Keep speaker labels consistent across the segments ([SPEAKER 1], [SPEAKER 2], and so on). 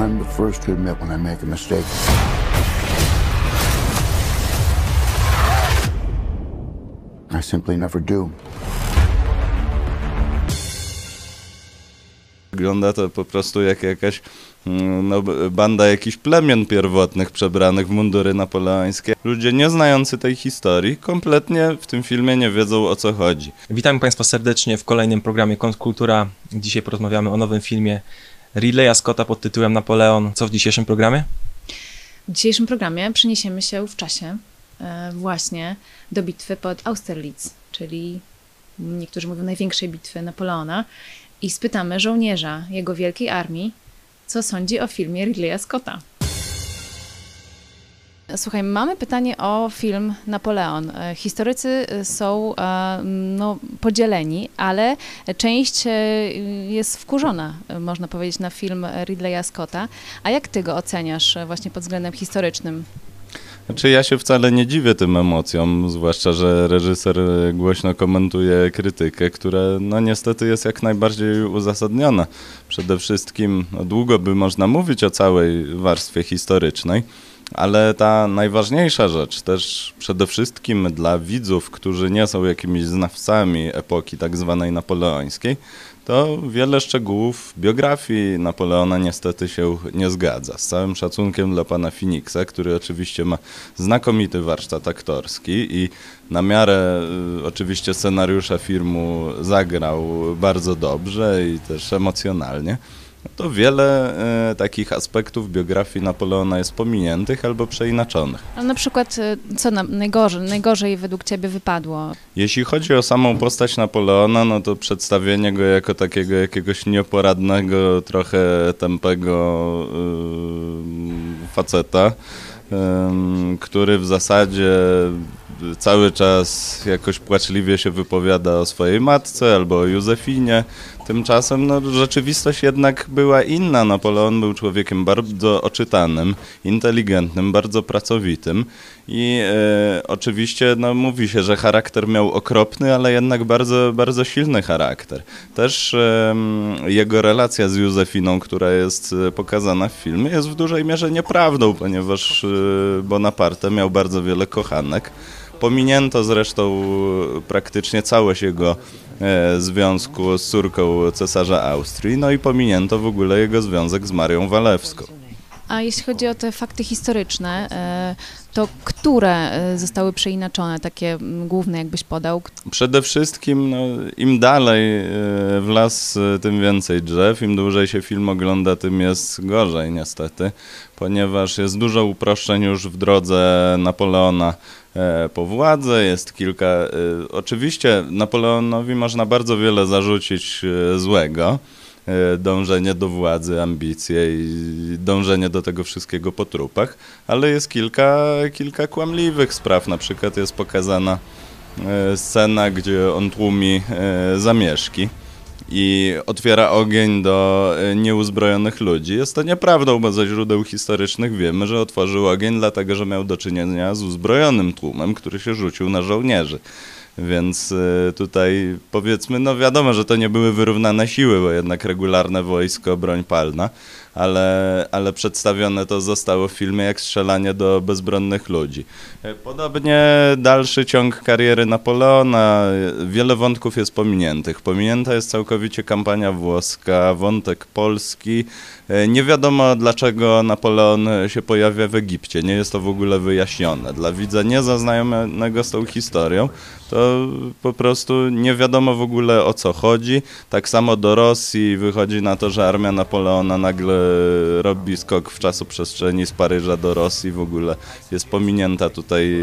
[SPEAKER 1] I'm the first to admit when I make a mistake. I simply never do.
[SPEAKER 2] Wygląda to po prostu jak jakaś mm, no, banda jakichś plemion pierwotnych przebranych w mundury napoleońskie. Ludzie nie znający tej historii kompletnie w tym filmie nie wiedzą o co chodzi.
[SPEAKER 3] Witamy Państwa serdecznie w kolejnym programie Kontrkultura. Dzisiaj porozmawiamy o nowym filmie Ridleya Scotta pod tytułem Napoleon. Co w dzisiejszym programie?
[SPEAKER 4] W dzisiejszym programie przeniesiemy się w czasie e, właśnie do bitwy pod Austerlitz, czyli niektórzy mówią największej bitwy Napoleona i spytamy żołnierza jego wielkiej armii, co sądzi o filmie Ridleya Scotta. Słuchaj, mamy pytanie o film Napoleon. E, Historycy e, są e, no, podzieleni, ale część jest wkurzona, można powiedzieć, na film Ridleya Scotta. A jak ty go oceniasz właśnie pod względem historycznym?
[SPEAKER 2] Znaczy ja się wcale nie dziwię tym emocjom, zwłaszcza, że reżyser głośno komentuje krytykę, która no niestety jest jak najbardziej uzasadniona. Przede wszystkim no, długo by można mówić o całej warstwie historycznej, ale ta najważniejsza rzecz też przede wszystkim dla widzów, którzy nie są jakimiś znawcami epoki tak zwanej napoleońskiej, to wiele szczegółów biografii Napoleona niestety się nie zgadza. Z całym szacunkiem dla pana Phoenixa, który oczywiście ma znakomity warsztat aktorski i na miarę y, oczywiście scenariusza filmu zagrał bardzo dobrze i też emocjonalnie. No to wiele y, takich aspektów biografii Napoleona jest pominiętych albo przeinaczonych.
[SPEAKER 4] A na przykład, e, co nam najgorzej, najgorzej według ciebie wypadło?
[SPEAKER 2] Jeśli chodzi o samą postać Napoleona, no to przedstawienie go jako takiego jakiegoś nieporadnego, trochę tępego yy, faceta, ym, który w zasadzie cały czas jakoś płaczliwie się wypowiada o swojej matce albo o Józefinie. Tymczasem no, rzeczywistość jednak była inna. Napoleon był człowiekiem bardzo oczytanym, inteligentnym, bardzo pracowitym i e, oczywiście no, mówi się, że charakter miał okropny, ale jednak bardzo, bardzo silny charakter. Też e, jego relacja z Józefiną, która jest e, pokazana w filmie, jest w dużej mierze nieprawdą, ponieważ e, Bonaparte miał bardzo wiele kochanek. Pominięto zresztą praktycznie całość jego związku z córką cesarza Austrii, no i pominięto w ogóle jego związek z Marią Walewską.
[SPEAKER 4] A jeśli chodzi o te fakty historyczne, e, to które e, zostały przeinaczone, takie główne jakbyś podał?
[SPEAKER 2] Przede wszystkim no, im dalej e, w las, e, tym więcej drzew, im dłużej się film ogląda, tym jest gorzej niestety, ponieważ jest dużo uproszczeń już w drodze Napoleona e, po władzę, jest kilka... e, Oczywiście Napoleonowi można bardzo wiele zarzucić e, złego, e, dążenie do władzy, ambicje i dążenie do tego wszystkiego po trupach, ale jest kilka, kilka kłamliwych spraw. Na przykład jest pokazana e, scena, gdzie on tłumi e, zamieszki i otwiera ogień do e, nieuzbrojonych ludzi. Jest to nieprawdą, bo ze źródeł historycznych wiemy, że otworzył ogień dlatego, że miał do czynienia z uzbrojonym tłumem, który się rzucił na żołnierzy. Więc e, tutaj powiedzmy, no wiadomo, że to nie były wyrównane siły, bo jednak regularne wojsko, broń palna, ale, ale przedstawione to zostało w filmie jak strzelanie do bezbronnych ludzi. E, Podobnie dalszy ciąg kariery Napoleona, e, wiele wątków jest pominiętych. Pominięta jest całkowicie kampania włoska, wątek polski. E, Nie wiadomo dlaczego Napoleon się pojawia w Egipcie, nie jest to w ogóle wyjaśnione. Dla widza niezaznajomego z tą historią to po prostu nie wiadomo w ogóle o co chodzi. Tak samo do Rosji wychodzi na to, że armia Napoleona nagle robi skok w czasoprzestrzeni z Paryża do Rosji. W ogóle jest pominięta tutaj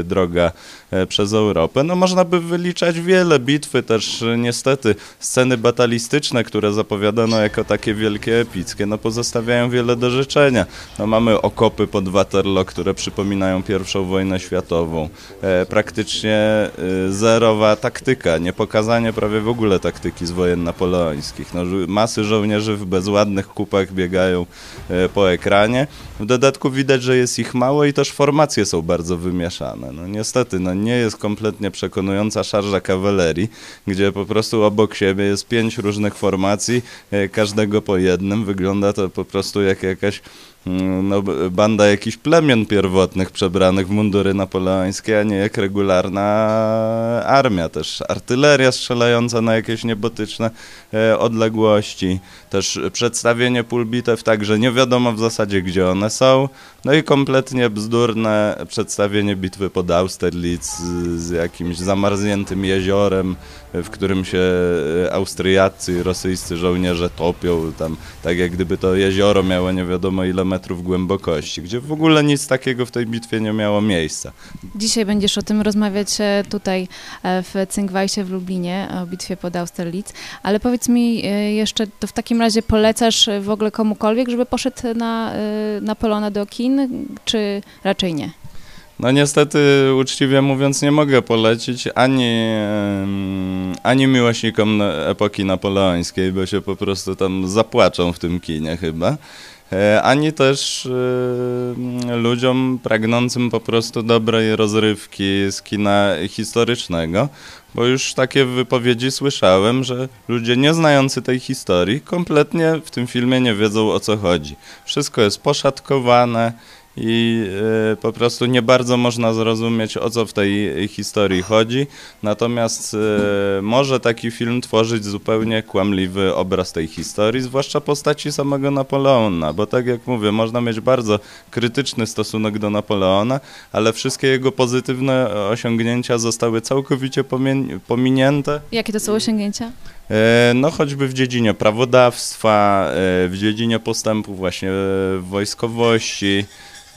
[SPEAKER 2] e, droga e, przez Europę. No można by wyliczać wiele bitwy, też e, niestety sceny batalistyczne, które zapowiadano jako takie wielkie epickie, no pozostawiają wiele do życzenia. No mamy okopy pod Waterloo, które przypominają pierwszą wojnę światową. Praktycznie zerowa taktyka, nie pokazanie prawie w ogóle taktyki z wojen napoleońskich. No, masy żołnierzy w bezładnych kupach biegają e, po ekranie. W dodatku widać, że jest ich mało i też formacje są bardzo wymieszane. No niestety, no nie jest kompletnie przekonująca szarża kawalerii, gdzie po prostu obok siebie jest pięć różnych formacji, e, każdego po jednym. Wygląda to po prostu jak jakaś no, b- banda jakichś plemion pierwotnych przebranych w mundury napoleońskie, a nie jak regularna armia. Też artyleria strzelająca na jakieś niebotyczne e, odległości. Też przedstawienie pól bitew tak, że nie wiadomo w zasadzie gdzie one są. No i kompletnie bzdurne przedstawienie bitwy pod Austerlitz z, jakimś zamarzniętym jeziorem, w którym się e, Austriacy i rosyjscy żołnierze topią tam, tak jak gdyby to jezioro miało nie wiadomo ile metrów głębokości, gdzie w ogóle nic takiego w tej bitwie nie miało miejsca.
[SPEAKER 4] Dzisiaj będziesz o tym rozmawiać e, tutaj e, w Cynkwajsie w Lublinie, o bitwie pod Austerlitz, ale powiedz mi jeszcze, to w takim razie polecasz w ogóle komukolwiek, żeby poszedł na, e, na Polona do kin, czy raczej nie?
[SPEAKER 2] No niestety, uczciwie mówiąc, nie mogę polecić ani, ani miłośnikom epoki napoleońskiej, bo się po prostu tam zapłaczą w tym kinie chyba, ani też e, ludziom pragnącym po prostu dobrej rozrywki z kina historycznego, bo już takie wypowiedzi słyszałem, że ludzie nie znający tej historii kompletnie w tym filmie nie wiedzą o co chodzi. Wszystko jest poszatkowane, i e, po prostu nie bardzo można zrozumieć, o co w tej historii chodzi. Natomiast e, może taki film tworzyć zupełnie kłamliwy obraz tej historii, zwłaszcza postaci samego Napoleona, bo tak jak mówię, można mieć bardzo krytyczny stosunek do Napoleona, ale wszystkie jego pozytywne osiągnięcia zostały całkowicie pominięte.
[SPEAKER 4] Jakie to są osiągnięcia?
[SPEAKER 2] E, No choćby w dziedzinie prawodawstwa, w dziedzinie postępu właśnie w wojskowości.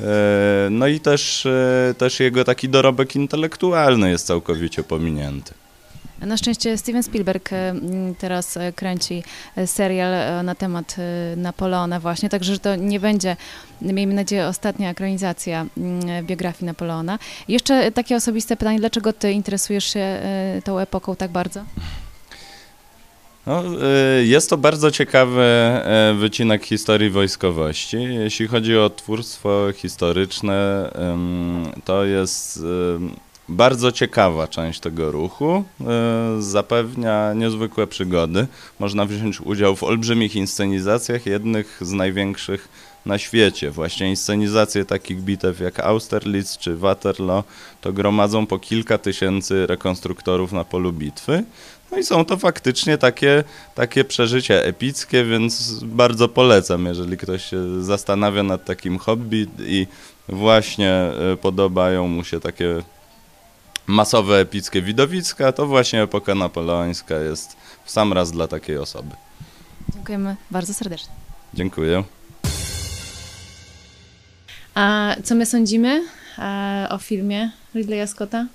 [SPEAKER 2] E, No i też, e, też jego taki dorobek intelektualny jest całkowicie pominięty.
[SPEAKER 4] Na szczęście Steven Spielberg e, teraz kręci serial na temat Napoleona właśnie, także że to nie będzie, miejmy nadzieję, ostatnia ekranizacja biografii Napoleona. Jeszcze takie osobiste pytanie, dlaczego ty interesujesz się tą epoką tak bardzo?
[SPEAKER 2] No, y, jest to bardzo ciekawy e, wycinek historii wojskowości. Jeśli chodzi o twórstwo historyczne, to jest ym, bardzo ciekawa część tego ruchu. Y, Zapewnia niezwykłe przygody. Można wziąć udział w olbrzymich inscenizacjach, jednych z największych na świecie. Właśnie inscenizacje takich bitew jak Austerlitz czy Waterloo to gromadzą po kilka tysięcy rekonstruktorów na polu bitwy. No i są to faktycznie takie, takie przeżycia epickie, więc bardzo polecam, jeżeli ktoś się zastanawia nad takim hobby i właśnie e, podobają mu się takie masowe, epickie widowiska, to właśnie epoka napoleońska jest w sam raz dla takiej osoby.
[SPEAKER 4] Dziękujemy bardzo serdecznie.
[SPEAKER 2] Dziękuję.
[SPEAKER 4] A co my sądzimy e, o filmie Ridleya Scotta?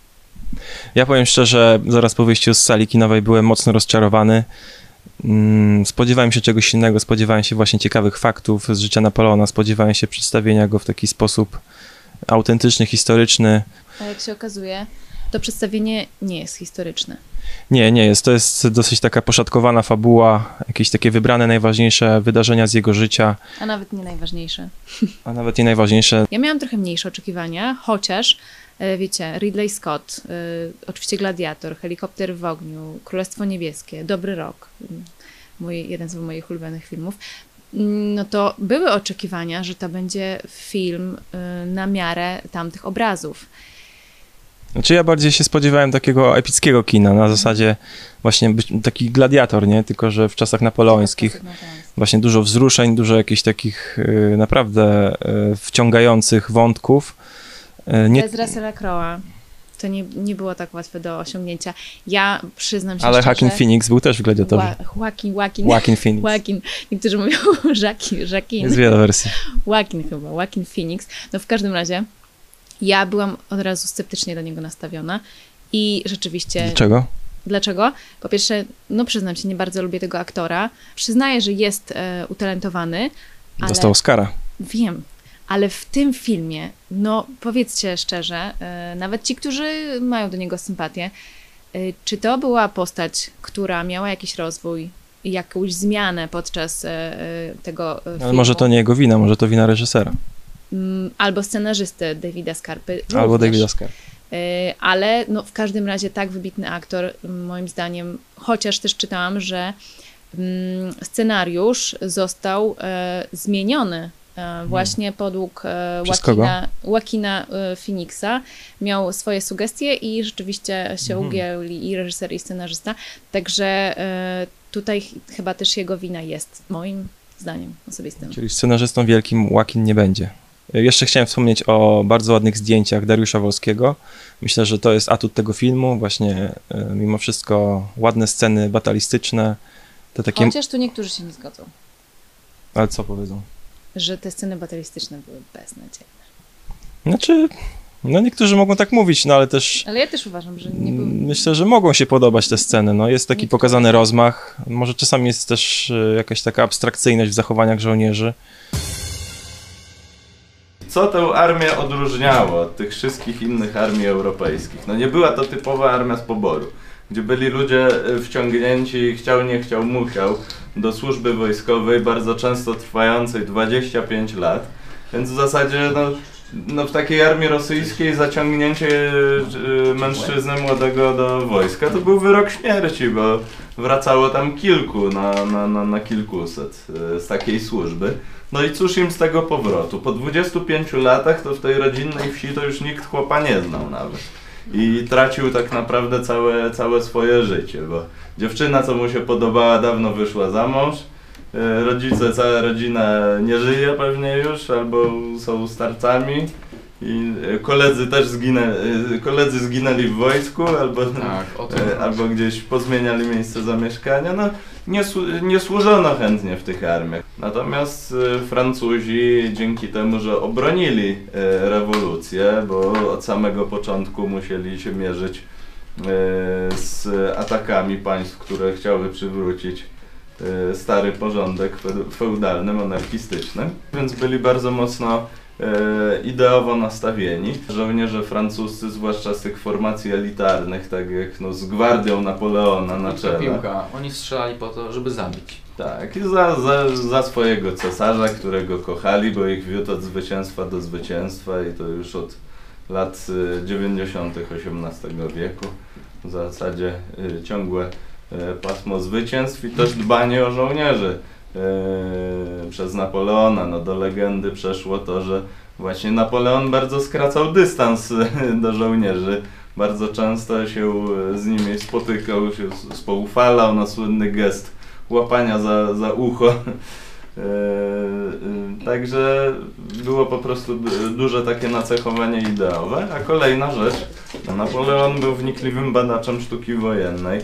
[SPEAKER 3] Ja powiem szczerze, zaraz po wyjściu z sali kinowej byłem mocno rozczarowany. Mm, Spodziewałem się czegoś innego, spodziewałem się właśnie ciekawych faktów z życia Napoleona, spodziewałem się przedstawienia go w taki sposób autentyczny, historyczny.
[SPEAKER 4] A jak się okazuje, to przedstawienie nie jest historyczne.
[SPEAKER 3] Nie, nie jest. To jest dosyć taka poszatkowana fabuła, jakieś takie wybrane najważniejsze wydarzenia z jego życia,
[SPEAKER 4] A nawet nie najważniejsze.
[SPEAKER 3] a nawet nie najważniejsze.
[SPEAKER 4] Ja miałam trochę mniejsze oczekiwania, chociaż wiecie, Ridley Scott, e, oczywiście Gladiator, Helikopter w ogniu, Królestwo Niebieskie, Dobry Rok, mój, jeden z moich ulubionych filmów, no to były oczekiwania, że to będzie film e, na miarę tamtych obrazów.
[SPEAKER 3] Znaczy ja bardziej się spodziewałem takiego epickiego kina, na zasadzie właśnie być, taki gladiator, nie? Tylko, że w czasach napoleońskich właśnie dużo wzruszeń, dużo jakichś takich y, naprawdę y, wciągających wątków. Y, nie,
[SPEAKER 4] Bez Russella Crowe'a to nie, nie było tak łatwe do osiągnięcia. Ja przyznam się
[SPEAKER 3] ale. Joaquin Phoenix był też w Gladiatorze.
[SPEAKER 4] Joaquin, Joaquin,
[SPEAKER 3] Joaquin Phoenix.
[SPEAKER 4] Joaquin. Niektórzy mówią Jacquin, Jacquin.
[SPEAKER 3] Jest wiele wersji.
[SPEAKER 4] Joaquin chyba, Joaquin Phoenix. No w każdym razie ja byłam od razu sceptycznie do niego nastawiona i rzeczywiście...
[SPEAKER 3] Dlaczego?
[SPEAKER 4] Dlaczego? Po pierwsze, no przyznam się, nie bardzo lubię tego aktora. Przyznaję, że jest e, utalentowany, ale...
[SPEAKER 3] Dostał Oscara.
[SPEAKER 4] Wiem, ale w tym filmie, no powiedzcie szczerze, e, nawet ci, którzy mają do niego sympatię, Y, Czy to była postać, która miała jakiś rozwój, jakąś zmianę podczas e, e, tego e, filmu?
[SPEAKER 3] Ale może to nie jego wina, może to wina reżysera.
[SPEAKER 4] Mm, Albo scenarzysty Davida Skarpy.
[SPEAKER 3] Albo. Davida Scar.
[SPEAKER 4] Y, Ale no, w każdym razie tak wybitny aktor, moim zdaniem, chociaż też czytałam, że mm, scenariusz został e, zmieniony e, właśnie podług e,
[SPEAKER 3] Przez
[SPEAKER 4] Joaquina, Joaquina e, Phoenixa. Miał swoje sugestie i rzeczywiście się
[SPEAKER 3] Mhm.
[SPEAKER 4] ugięli i reżyser, i scenarzysta. Także e, tutaj ch- chyba też jego wina jest, moim zdaniem osobistym.
[SPEAKER 3] Czyli scenarzystą wielkim Łakin nie będzie. Jeszcze chciałem wspomnieć o bardzo ładnych zdjęciach Dariusza Wolskiego. Myślę, że to jest atut tego filmu. Właśnie mimo wszystko ładne sceny batalistyczne. Te takie...
[SPEAKER 4] Chociaż tu niektórzy się nie zgodzą,
[SPEAKER 3] Ale co powiedzą?
[SPEAKER 4] Że te sceny batalistyczne były beznadziejne.
[SPEAKER 3] Znaczy, no niektórzy mogą tak mówić, no ale też
[SPEAKER 4] Ale ja też uważam, że nie były.
[SPEAKER 3] myślę, że mogą się podobać te sceny. No jest taki
[SPEAKER 4] Niektóre.
[SPEAKER 3] pokazany rozmach. Może czasami jest też y, jakaś taka abstrakcyjność w zachowaniach żołnierzy.
[SPEAKER 2] Co tę armię odróżniało od tych wszystkich innych armii europejskich? No nie była to typowa armia z poboru, gdzie byli ludzie e, wciągnięci, chciał nie chciał, musiał, do służby wojskowej, bardzo często trwającej 25 lat. Więc w zasadzie no, no w takiej armii rosyjskiej zaciągnięcie e, mężczyzny młodego do wojska to był wyrok śmierci, bo wracało tam kilku na, na, na, na kilkuset z takiej służby. No i cóż im z tego powrotu? Po 25 latach to w tej rodzinnej wsi to już nikt chłopa nie znał nawet. I tracił tak naprawdę całe, całe swoje życie, bo dziewczyna, co mu się podobała, dawno wyszła za mąż. E, Rodzice, cała rodzina nie żyje pewnie już, albo są starcami. I e, koledzy też zginę, e, koledzy zginęli w wojsku, albo,
[SPEAKER 5] Tak,
[SPEAKER 2] e, albo gdzieś pozmieniali miejsce zamieszkania. No, nie, nie służono chętnie w tych armiach. Natomiast Francuzi dzięki temu, że obronili rewolucję, bo od samego początku musieli się mierzyć z atakami państw, które chciały przywrócić stary porządek fe- feudalny, monarchistyczny, więc byli bardzo mocno ideowo nastawieni. Żołnierze francuscy, zwłaszcza z tych formacji elitarnych, tak jak no, z gwardią Napoleona na czele.
[SPEAKER 5] piłka. Oni strzelali po to, żeby zabić.
[SPEAKER 2] Tak, i za, za, za swojego cesarza, którego kochali, bo ich wiódł od zwycięstwa do zwycięstwa i to już od lat y, 90. XVIII wieku. W zasadzie y, ciągłe y, pasmo zwycięstw i też dbanie o żołnierzy y, przez Napoleona. No, do legendy przeszło to, że właśnie Napoleon bardzo skracał dystans y, do żołnierzy. Bardzo często się y, z nimi spotykał, się spoufalał na słynny gest łapania za, za ucho. Także było po prostu du- duże takie nacechowanie ideowe. A kolejna rzecz, Napoleon był wnikliwym badaczem sztuki wojennej.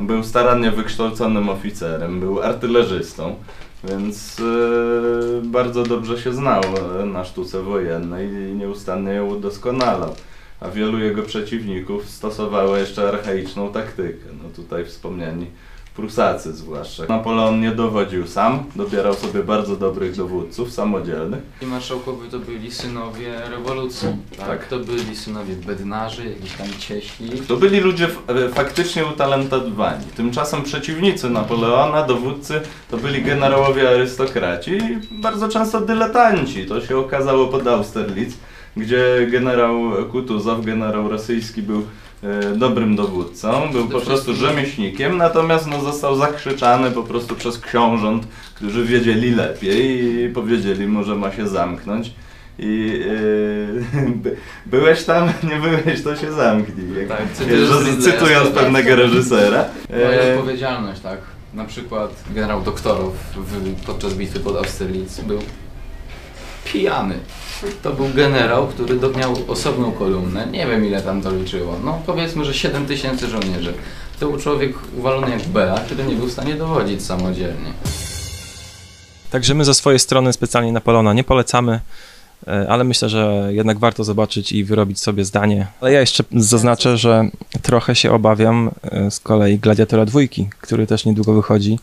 [SPEAKER 2] Był starannie wykształconym oficerem, był artylerzystą, więc e, bardzo dobrze się znał e, na sztuce wojennej i nieustannie ją udoskonalał. A wielu jego przeciwników stosowało jeszcze archaiczną taktykę. No tutaj wspomniani Prusacy zwłaszcza. Napoleon nie dowodził sam, dobierał sobie bardzo dobrych dowódców samodzielnych.
[SPEAKER 5] I marszałkowie to byli synowie rewolucji. Tak?
[SPEAKER 2] Tak.
[SPEAKER 5] To byli synowie bednarzy, jakiś tam cieśli.
[SPEAKER 2] To byli ludzie e, faktycznie utalentowani. Tymczasem przeciwnicy Napoleona, dowódcy, to byli generałowie arystokraci i bardzo często dyletanci. To się okazało pod Austerlitz, gdzie generał Kutuzow, generał rosyjski był dobrym dowódcą, był po prostu rzemieślnikiem, natomiast no, został zakrzyczany po prostu przez książąt, którzy wiedzieli lepiej i powiedzieli mu, że ma się zamknąć. I e, by, byłeś tam, nie byłeś, to się zamknij. Jak,
[SPEAKER 5] Tak, cytując
[SPEAKER 2] cytując
[SPEAKER 5] Scotta.
[SPEAKER 2] pewnego reżysera.
[SPEAKER 5] Moja
[SPEAKER 2] E,
[SPEAKER 5] odpowiedzialność, tak. Na przykład generał Doktorow w, podczas bitwy pod Austerlitz był pijany. To był generał, który miał osobną kolumnę. Nie wiem ile tam to liczyło. No powiedzmy, że 7 tysięcy żołnierzy. To był człowiek uwalony jak bela, który nie był w stanie dowodzić samodzielnie.
[SPEAKER 3] Także my ze swojej strony specjalnie Napoleona nie polecamy, e, ale myślę, że jednak warto zobaczyć i wyrobić sobie zdanie. Ale ja jeszcze zaznaczę, że trochę się obawiam e, z kolei Gladiatora dwójki, który też niedługo wychodzi.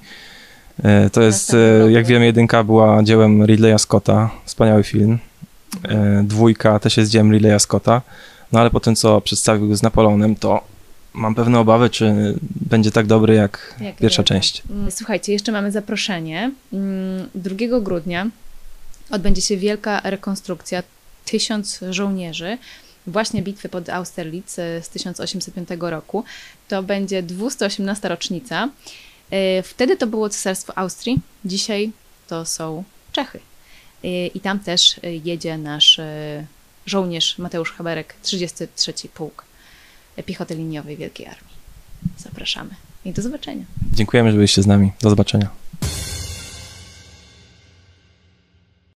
[SPEAKER 3] E, To jest, e, jak wiem, jedynka była dziełem Ridleya Scotta, wspaniały film. E, Dwójka też jest dziełem Ridleya Scotta, no ale po tym, co przedstawił z Napoleonem, to mam pewne obawy, czy będzie tak dobry jak,
[SPEAKER 4] Jak
[SPEAKER 3] pierwsza
[SPEAKER 4] wielka.
[SPEAKER 3] część.
[SPEAKER 4] Mm, Słuchajcie, jeszcze mamy zaproszenie. Mm, 2 grudnia odbędzie się wielka rekonstrukcja tysiąc żołnierzy właśnie bitwy pod Austerlitz z 1805 roku. To będzie 218 rocznica. E, Wtedy to było Cesarstwo Austrii, dzisiaj to są Czechy. E, I tam też e, jedzie nasz żołnierz Mateusz Haberek, 33 Pułk Piechoty Liniowej Wielkiej Armii. Zapraszamy i do zobaczenia.
[SPEAKER 3] Dziękujemy, że byliście z nami. Do zobaczenia.